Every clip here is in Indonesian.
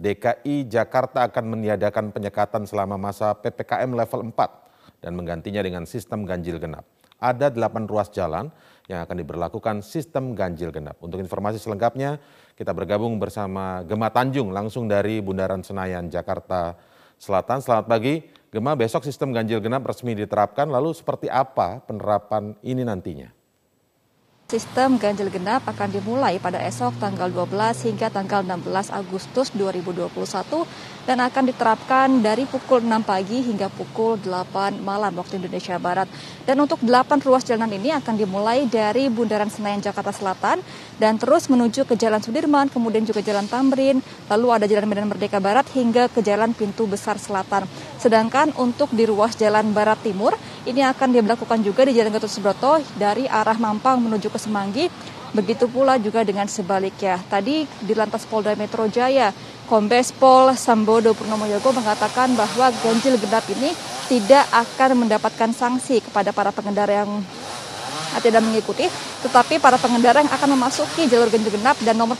DKI Jakarta akan meniadakan penyekatan selama masa PPKM level 4 dan menggantinya dengan sistem ganjil genap. Ada delapan ruas jalan yang akan diberlakukan sistem ganjil genap. Untuk informasi selengkapnya, kita bergabung bersama Gema Tanjung langsung dari Bundaran Senayan, Jakarta Selatan. Selamat pagi, Gema. Besok sistem ganjil genap resmi diterapkan, lalu seperti apa penerapan ini nantinya? Sistem ganjil genap akan dimulai pada esok tanggal 12 hingga tanggal 16 Agustus 2021 dan akan diterapkan dari pukul 6 pagi hingga pukul 8 malam waktu Indonesia Barat. Dan untuk 8 ruas jalan ini akan dimulai dari Bundaran Senayan Jakarta Selatan dan terus menuju ke Jalan Sudirman, kemudian juga Jalan Tamrin, lalu ada Jalan Medan Merdeka Barat hingga ke Jalan Pintu Besar Selatan. Sedangkan untuk di ruas Jalan Barat Timur ini akan diberlakukan juga di Jalan Gatot Subroto dari arah Mampang menuju ke Semanggi. Begitu pula juga dengan sebaliknya. Tadi di Lantas Polda Metro Jaya, Kombes Pol Sambodo Purnomo Yogo mengatakan bahwa ganjil genap ini tidak akan mendapatkan sanksi kepada para pengendara yang tidak mengikuti, tetapi para pengendara yang akan memasuki jalur ganjil genap dan nomor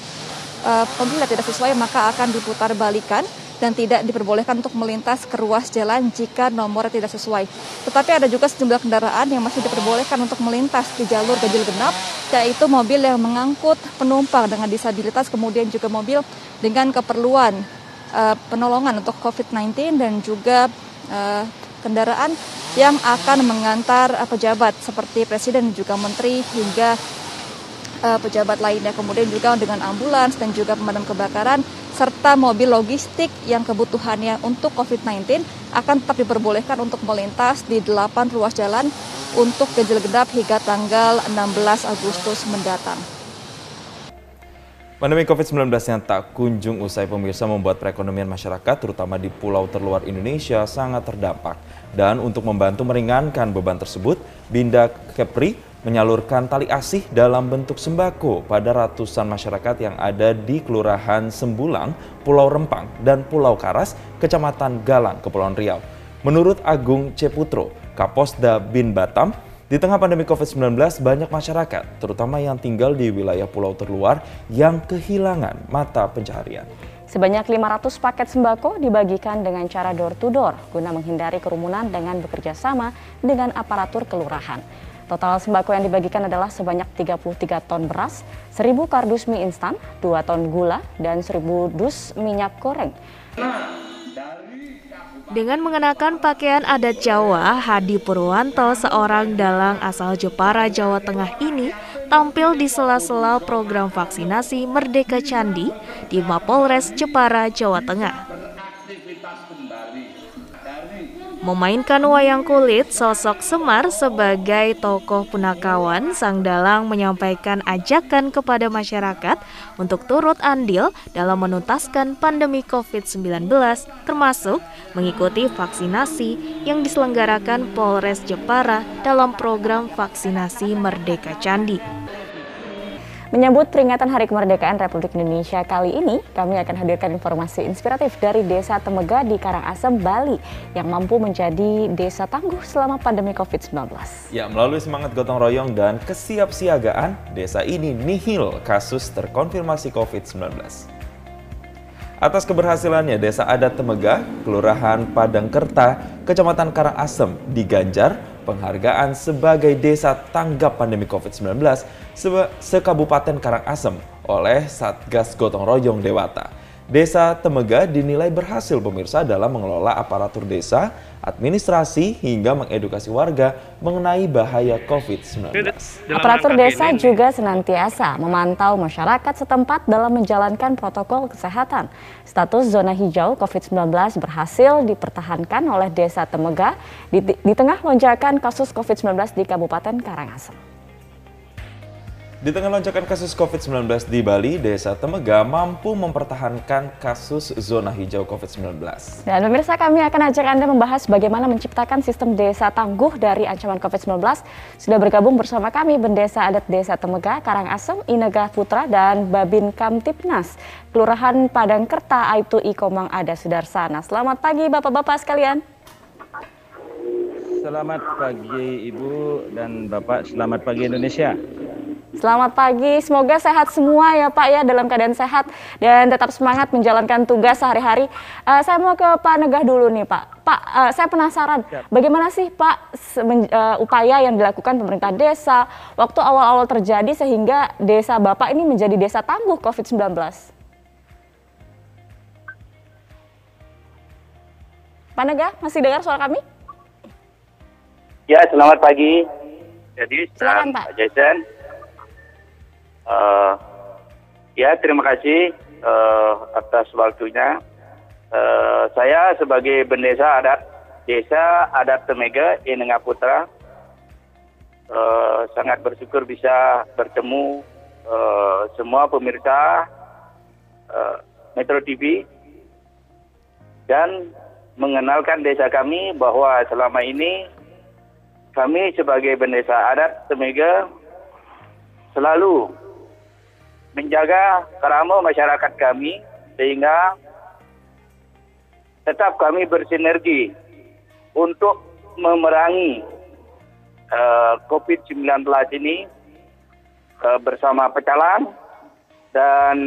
uh, tidak sesuai maka akan diputar balikan dan tidak diperbolehkan untuk melintas ke ruas jalan jika nomornya tidak sesuai. Tetapi ada juga sejumlah kendaraan yang masih diperbolehkan untuk melintas di jalur ganjil genap, yaitu mobil yang mengangkut penumpang dengan disabilitas, kemudian juga mobil dengan keperluan uh, penolongan untuk COVID-19 dan juga uh, kendaraan yang akan mengantar uh, pejabat seperti presiden dan juga menteri hingga uh, pejabat lainnya. Kemudian juga dengan ambulans dan juga pemadam kebakaran serta mobil logistik yang kebutuhannya untuk COVID-19 akan tetap diperbolehkan untuk melintas di 8 ruas jalan untuk ganjil genap hingga tanggal 16 Agustus mendatang. Pandemi COVID-19 yang tak kunjung usai pemirsa membuat perekonomian masyarakat, terutama di pulau terluar Indonesia, sangat terdampak. Dan untuk membantu meringankan beban tersebut, Binda Kepri menyalurkan tali asih dalam bentuk sembako pada ratusan masyarakat yang ada di Kelurahan Sembulang, Pulau Rempang, dan Pulau Karas, Kecamatan Galang, Kepulauan Riau. Menurut Agung Ceputro, Kaposda Bin Batam, di tengah pandemi COVID-19 banyak masyarakat, terutama yang tinggal di wilayah pulau terluar, yang kehilangan mata pencaharian. Sebanyak 500 paket sembako dibagikan dengan cara door-to-door -door, guna menghindari kerumunan dengan bekerja sama dengan aparatur kelurahan. Total sembako yang dibagikan adalah sebanyak 33 ton beras, 1000 kardus mie instan, 2 ton gula, dan 1000 dus minyak goreng. Dengan mengenakan pakaian adat Jawa, Hadi Purwanto, seorang dalang asal Jepara, Jawa Tengah ini tampil di sela-sela program vaksinasi Merdeka Candi di Mapolres Jepara, Jawa Tengah. Memainkan wayang kulit, sosok Semar sebagai tokoh punakawan, Sang Dalang menyampaikan ajakan kepada masyarakat untuk turut andil dalam menuntaskan pandemi COVID-19, termasuk mengikuti vaksinasi yang diselenggarakan Polres Jepara dalam program vaksinasi Merdeka Candi. Menyambut peringatan Hari Kemerdekaan Republik Indonesia kali ini, kami akan hadirkan informasi inspiratif dari Desa Temega di Karangasem, Bali yang mampu menjadi desa tangguh selama pandemi COVID-19. Ya, melalui semangat gotong royong dan kesiapsiagaan, desa ini nihil kasus terkonfirmasi COVID-19. Atas keberhasilannya, Desa Adat Temega, Kelurahan Padangkerta, Kecamatan Karangasem diganjar penghargaan sebagai desa tanggap pandemi COVID-19 se-Kabupaten Karangasem oleh Satgas Gotong Royong Dewata. Desa Temega dinilai berhasil pemirsa dalam mengelola aparatur desa, administrasi, hingga mengedukasi warga mengenai bahaya COVID-19. Aparatur desa juga senantiasa memantau masyarakat setempat dalam menjalankan protokol kesehatan. Status zona hijau COVID-19 berhasil dipertahankan oleh Desa Temega di, di tengah lonjakan kasus COVID-19 di Kabupaten Karangasem. Di tengah lonjakan kasus COVID-19 di Bali, Desa Temega mampu mempertahankan kasus zona hijau COVID-19. Dan pemirsa kami akan ajak Anda membahas bagaimana menciptakan sistem desa tangguh dari ancaman COVID-19. Sudah bergabung bersama kami Bendesa Adat Desa Temega, Karangasem, Inega Putra, dan Babin Kamtipnas, Kelurahan Padangkerta, Aibtu Ikomang Ada Sudarsana. Selamat pagi Bapak-Bapak sekalian. Selamat pagi Ibu dan Bapak, selamat pagi Indonesia. Selamat pagi, semoga sehat semua ya Pak ya dalam keadaan sehat dan tetap semangat menjalankan tugas sehari-hari. Uh, saya mau ke Pak Negah dulu nih Pak. Pak, uh, saya penasaran bagaimana sih Pak uh, upaya yang dilakukan pemerintah desa waktu awal-awal terjadi sehingga desa Bapak ini menjadi desa tangguh COVID-19? Pak Negah, masih dengar suara kami? Ya, selamat pagi. Jadi, Silakan, Pak. Jason, Uh, ya, terima kasih uh, atas waktunya. Uh, saya sebagai bendesa adat desa adat Temega Enengah Putra uh, sangat bersyukur bisa bertemu uh, semua pemirsa uh, Metro TV dan mengenalkan desa kami bahwa selama ini kami sebagai bendesa adat Temega selalu menjaga kerama masyarakat kami sehingga tetap kami bersinergi untuk memerangi uh, COVID-19 ini uh, bersama pecalang dan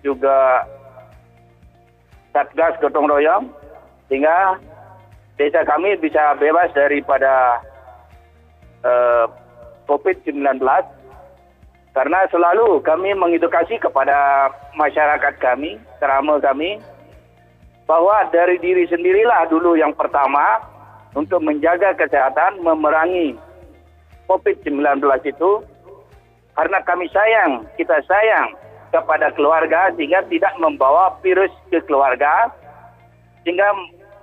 juga Satgas Gotong Royong sehingga desa kami bisa bebas daripada uh, COVID-19 karena selalu kami mengedukasi kepada masyarakat kami, kerama kami, bahwa dari diri sendirilah dulu yang pertama untuk menjaga kesehatan, memerangi COVID-19 itu, karena kami sayang, kita sayang kepada keluarga sehingga tidak membawa virus ke keluarga, sehingga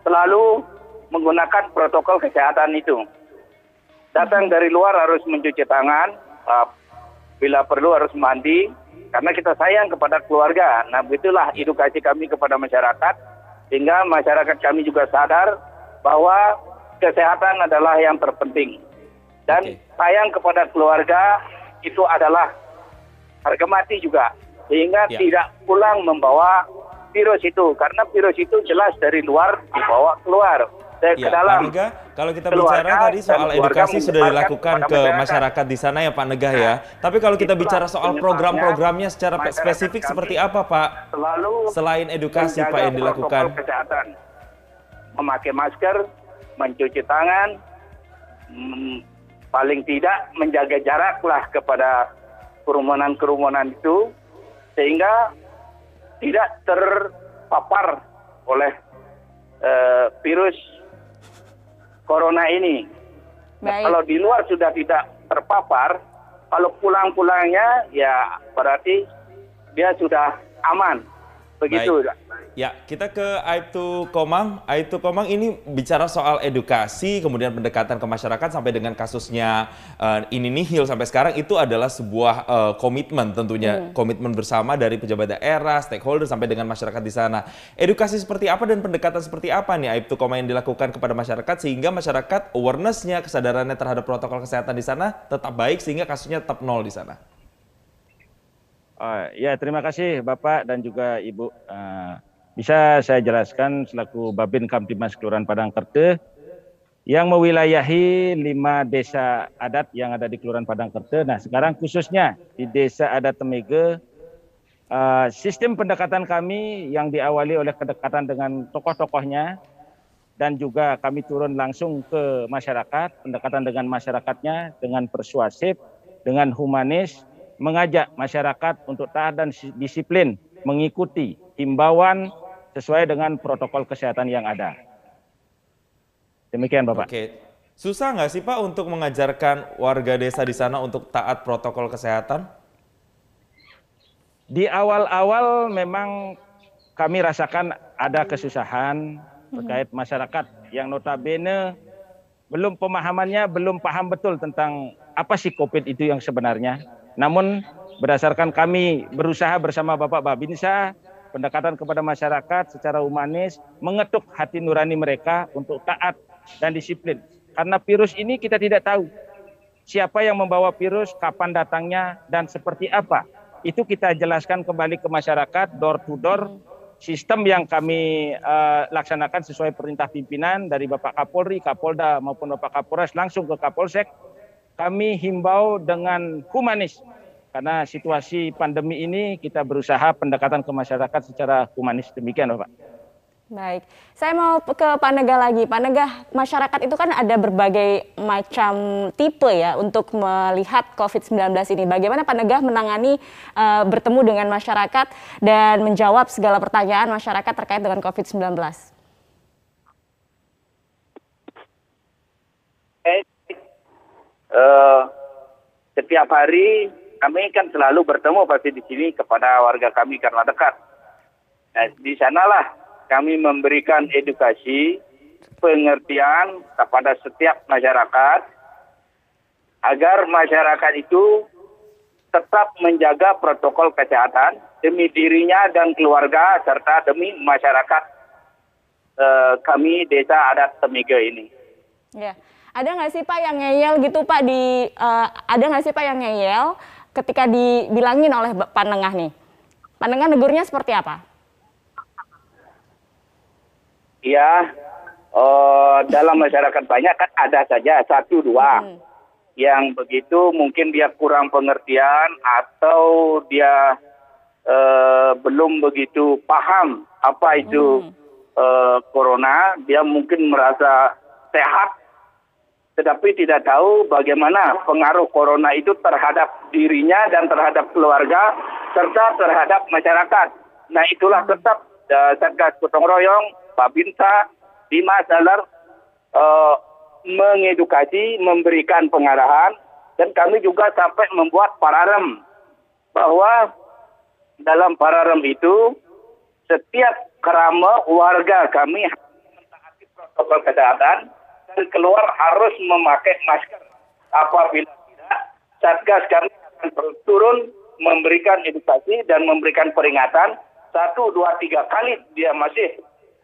selalu menggunakan protokol kesehatan itu. Datang dari luar harus mencuci tangan, bila perlu harus mandi karena kita sayang kepada keluarga. Nah, begitulah edukasi kami kepada masyarakat sehingga masyarakat kami juga sadar bahwa kesehatan adalah yang terpenting. Dan okay. sayang kepada keluarga itu adalah harga mati juga sehingga ya. tidak pulang membawa virus itu karena virus itu jelas dari luar dibawa keluar ya, ke dalam. Pak Nega, kalau kita bicara tadi soal edukasi sudah dilakukan ke masyarakat di sana ya Pak Negah ya. Tapi kalau kita bicara soal program-programnya secara spesifik seperti apa Pak? Selalu Selain edukasi Pak yang dilakukan. Kesehatan. Memakai masker, mencuci tangan, hmm, paling tidak menjaga jarak lah kepada kerumunan-kerumunan itu sehingga tidak terpapar oleh uh, virus corona ini. Nah, kalau di luar sudah tidak terpapar, kalau pulang-pulangnya ya berarti dia sudah aman. Begitu. Baik. Ya, kita ke Aibtu Komang. Aibtu Komang ini bicara soal edukasi, kemudian pendekatan ke masyarakat sampai dengan kasusnya uh, ini nihil sampai sekarang itu adalah sebuah uh, komitmen tentunya, hmm. komitmen bersama dari pejabat daerah, stakeholder sampai dengan masyarakat di sana. Edukasi seperti apa dan pendekatan seperti apa nih Aibtu Komang yang dilakukan kepada masyarakat sehingga masyarakat awarenessnya, kesadarannya terhadap protokol kesehatan di sana tetap baik sehingga kasusnya tetap nol di sana. Uh, ya, terima kasih Bapak dan juga Ibu. Uh, bisa saya jelaskan selaku Babin Kamtimas Kelurahan Padangkerte yang mewilayahi lima desa adat yang ada di Kelurahan Padangkerte. Nah, sekarang khususnya di Desa Adat Temege, uh, sistem pendekatan kami yang diawali oleh kedekatan dengan tokoh-tokohnya dan juga kami turun langsung ke masyarakat, pendekatan dengan masyarakatnya dengan persuasif, dengan humanis, mengajak masyarakat untuk taat dan disiplin mengikuti himbauan sesuai dengan protokol kesehatan yang ada. Demikian Bapak. Oke. Susah nggak sih Pak untuk mengajarkan warga desa di sana untuk taat protokol kesehatan? Di awal-awal memang kami rasakan ada kesusahan terkait masyarakat yang notabene belum pemahamannya belum paham betul tentang apa sih COVID itu yang sebenarnya. Namun berdasarkan kami berusaha bersama Bapak Babinsa pendekatan kepada masyarakat secara humanis, mengetuk hati nurani mereka untuk taat dan disiplin. Karena virus ini kita tidak tahu siapa yang membawa virus, kapan datangnya, dan seperti apa. Itu kita jelaskan kembali ke masyarakat, door to door, sistem yang kami uh, laksanakan sesuai perintah pimpinan dari Bapak Kapolri, Kapolda maupun Bapak Kapolres langsung ke Kapolsek. kami himbau dengan humanis karena situasi pandemi ini kita berusaha pendekatan ke masyarakat secara humanis demikian Bapak. Baik, saya mau ke Pak Negah lagi. Pak Negah, masyarakat itu kan ada berbagai macam tipe ya untuk melihat COVID-19 ini. Bagaimana Pak Negah menangani uh, bertemu dengan masyarakat dan menjawab segala pertanyaan masyarakat terkait dengan COVID-19? Eh, uh, setiap hari kami kan selalu bertemu pasti di sini kepada warga kami karena dekat. Nah, di sanalah kami memberikan edukasi, pengertian kepada setiap masyarakat agar masyarakat itu tetap menjaga protokol kesehatan demi dirinya dan keluarga serta demi masyarakat eh, kami desa adat Temiga ini. Ya, ada nggak sih Pak yang ngeyel gitu Pak di uh, ada nggak sih Pak yang ngeyel ketika dibilangin oleh Pak Nengah nih? Pak Nengah negurnya seperti apa? ya uh, dalam masyarakat banyak kan ada saja satu dua hmm. yang begitu mungkin dia kurang pengertian atau dia uh, belum begitu paham apa itu hmm. uh, corona dia mungkin merasa sehat tetapi tidak tahu bagaimana pengaruh corona itu terhadap dirinya dan terhadap keluarga serta terhadap masyarakat. Nah itulah tetap uh, Satgas Gotong Royong Pak Binta, Dimas Dalar uh, mengedukasi, memberikan pengarahan, dan kami juga sampai membuat pararem bahwa dalam pararem itu setiap kerama warga kami mentaati protokol kesehatan dan keluar harus memakai masker. Apabila tidak, Satgas kami akan turun memberikan edukasi dan memberikan peringatan satu, dua, tiga kali dia masih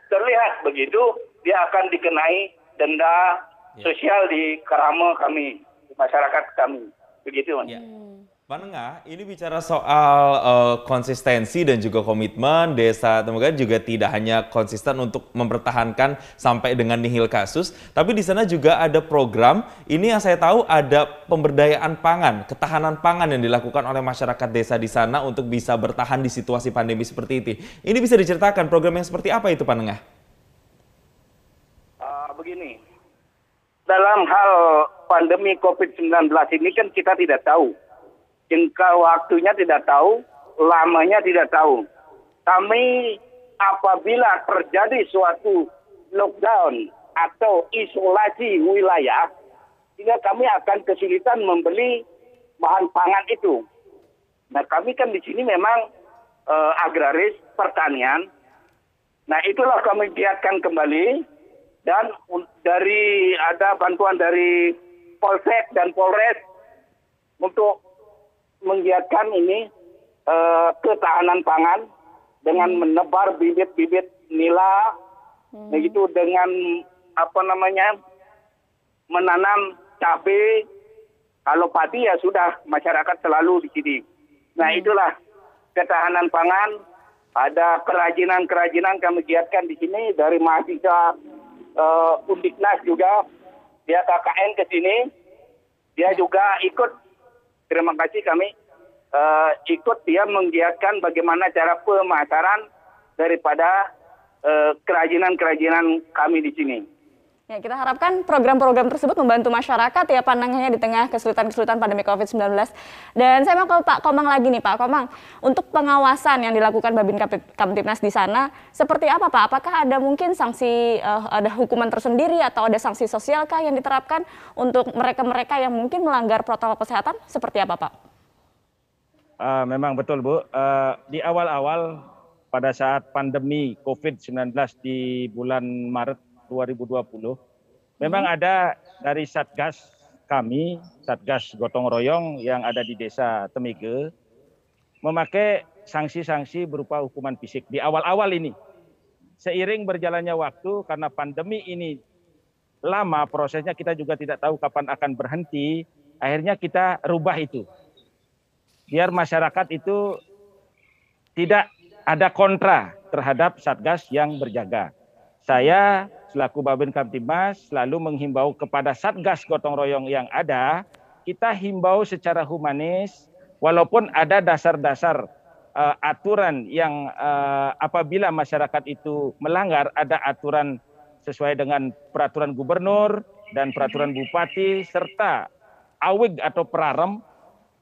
terlihat begitu, dia akan dikenai denda ya. sosial di Karama kami, di masyarakat kami. Begitu, Mas. Ya. Pak Nengah, ini bicara soal uh, konsistensi dan juga komitmen Desa Temukan juga tidak hanya konsisten untuk mempertahankan sampai dengan nihil kasus, tapi di sana juga ada program, ini yang saya tahu ada pemberdayaan pangan, ketahanan pangan yang dilakukan oleh masyarakat desa di sana untuk bisa bertahan di situasi pandemi seperti ini. Ini bisa diceritakan program yang seperti apa itu Pak Nengah? Uh, begini, dalam hal pandemi COVID-19 ini kan kita tidak tahu jangka waktunya tidak tahu, lamanya tidak tahu. Kami apabila terjadi suatu lockdown atau isolasi wilayah, sehingga kami akan kesulitan membeli bahan pangan itu. Nah kami kan di sini memang uh, agraris pertanian. Nah itulah kami giatkan kembali dan dari ada bantuan dari Polsek dan Polres untuk menggiatkan ini uh, ketahanan pangan dengan hmm. menebar bibit-bibit nila, hmm. begitu dengan apa namanya menanam cabai. Kalau padi ya sudah masyarakat selalu di sini. Nah hmm. itulah ketahanan pangan. Ada kerajinan-kerajinan kami giatkan di sini dari mahasiswa uh, Undiknas juga. Dia KKN ke sini. Dia juga ikut terima kasih kami uh, ikut dia menggiatkan bagaimana cara pemasaran daripada uh, kerajinan-kerajinan kami di sini. Ya, kita harapkan program-program tersebut membantu masyarakat ya pandangannya di tengah kesulitan-kesulitan pandemi COVID-19. Dan saya mau ke Pak Komang lagi nih Pak Komang, untuk pengawasan yang dilakukan Babin Kamtipnas di sana, seperti apa Pak? Apakah ada mungkin sanksi, uh, ada hukuman tersendiri atau ada sanksi sosial kah yang diterapkan untuk mereka-mereka yang mungkin melanggar protokol kesehatan? Seperti apa Pak? Uh, memang betul Bu, uh, di awal-awal pada saat pandemi COVID-19 di bulan Maret 2020 memang hmm. ada dari Satgas kami, Satgas Gotong Royong yang ada di Desa Temige memakai sanksi-sanksi berupa hukuman fisik di awal-awal ini. Seiring berjalannya waktu karena pandemi ini lama prosesnya kita juga tidak tahu kapan akan berhenti, akhirnya kita rubah itu. Biar masyarakat itu tidak ada kontra terhadap Satgas yang berjaga. Saya selaku Babin Kamtibmas selalu menghimbau kepada Satgas Gotong Royong yang ada kita himbau secara humanis, walaupun ada dasar-dasar uh, aturan yang uh, apabila masyarakat itu melanggar, ada aturan sesuai dengan peraturan gubernur dan peraturan bupati serta awig atau prarem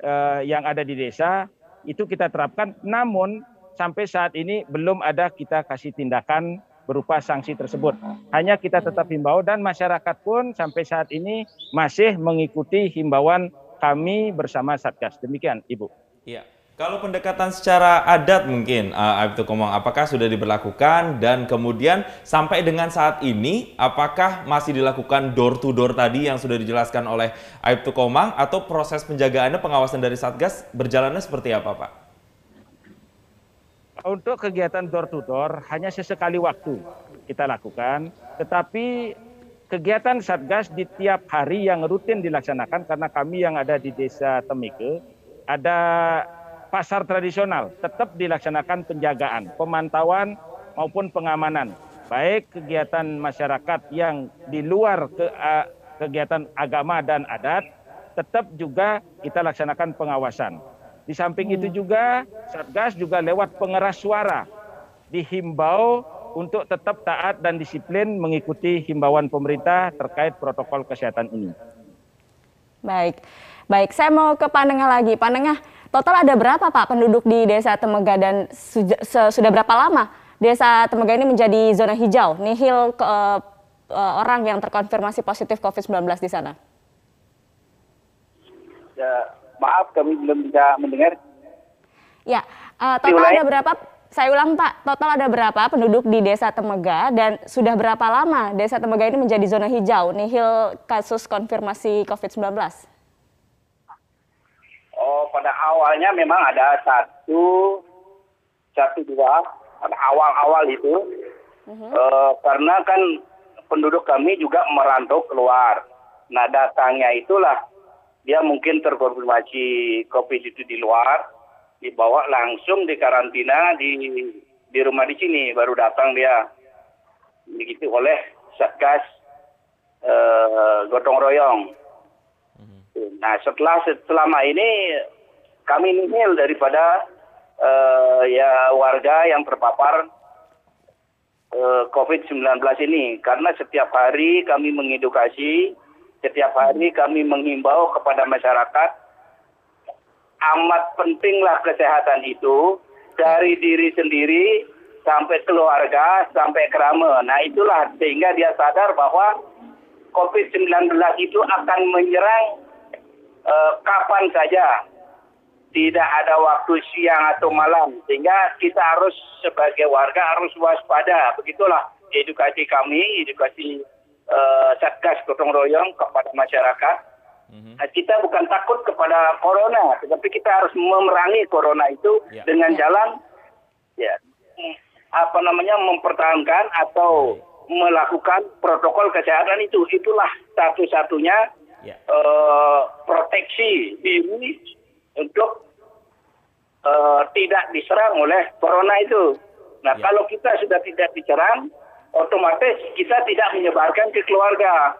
uh, yang ada di desa itu kita terapkan. Namun sampai saat ini belum ada kita kasih tindakan berupa sanksi tersebut. Hanya kita tetap himbau dan masyarakat pun sampai saat ini masih mengikuti himbauan kami bersama Satgas. Demikian, Ibu. Iya. Kalau pendekatan secara adat mungkin, uh, Aibtu Komang, apakah sudah diberlakukan dan kemudian sampai dengan saat ini, apakah masih dilakukan door to door tadi yang sudah dijelaskan oleh Aibtu Komang atau proses penjagaannya pengawasan dari Satgas berjalannya seperti apa, Pak? Untuk kegiatan door to door hanya sesekali waktu kita lakukan, tetapi kegiatan Satgas di tiap hari yang rutin dilaksanakan karena kami yang ada di Desa Temike ada pasar tradisional tetap dilaksanakan penjagaan, pemantauan maupun pengamanan. Baik kegiatan masyarakat yang di luar ke, kegiatan agama dan adat, tetap juga kita laksanakan pengawasan. Di samping itu juga Satgas juga lewat pengeras suara dihimbau untuk tetap taat dan disiplin mengikuti himbauan pemerintah terkait protokol kesehatan ini. Baik, baik. Saya mau ke Panengah lagi. Panengah, total ada berapa Pak penduduk di Desa Temega dan sudah berapa lama Desa Temega ini menjadi zona hijau, nihil ke, uh, orang yang terkonfirmasi positif COVID-19 di sana? Ya, Maaf, kami belum bisa mendengar. Ya, uh, total ada berapa? Saya ulang Pak, total ada berapa penduduk di Desa Temega dan sudah berapa lama Desa Temega ini menjadi zona hijau, nihil kasus konfirmasi COVID-19? Oh, pada awalnya memang ada satu, satu dua, pada awal-awal itu, uh-huh. uh, karena kan penduduk kami juga merantau keluar. Nah, datangnya itulah dia mungkin terkonfirmasi COVID itu di luar, dibawa langsung di karantina di di rumah di sini, baru datang dia begitu oleh satgas uh, gotong royong. Mhm. Nah setelah selama ini kami nihil daripada uh, ya warga yang terpapar uh, COVID-19 ini karena setiap hari kami mengedukasi setiap hari kami mengimbau kepada masyarakat amat pentinglah kesehatan itu dari diri sendiri sampai keluarga sampai kerama. Nah itulah sehingga dia sadar bahwa COVID-19 itu akan menyerang uh, kapan saja. Tidak ada waktu siang atau malam. Sehingga kita harus sebagai warga harus waspada. Begitulah edukasi kami, edukasi uh, satgas gotong royong kepada masyarakat. Mm-hmm. Kita bukan takut kepada corona, tetapi kita harus memerangi corona itu yeah. dengan jalan ya apa namanya mempertahankan atau melakukan protokol kesehatan itu. Itulah satu-satunya yeah. Ya. uh, proteksi diri untuk uh, tidak diserang oleh corona itu. Nah, yeah. kalau kita sudah tidak diserang, otomatis kita tidak menyebarkan ke keluarga.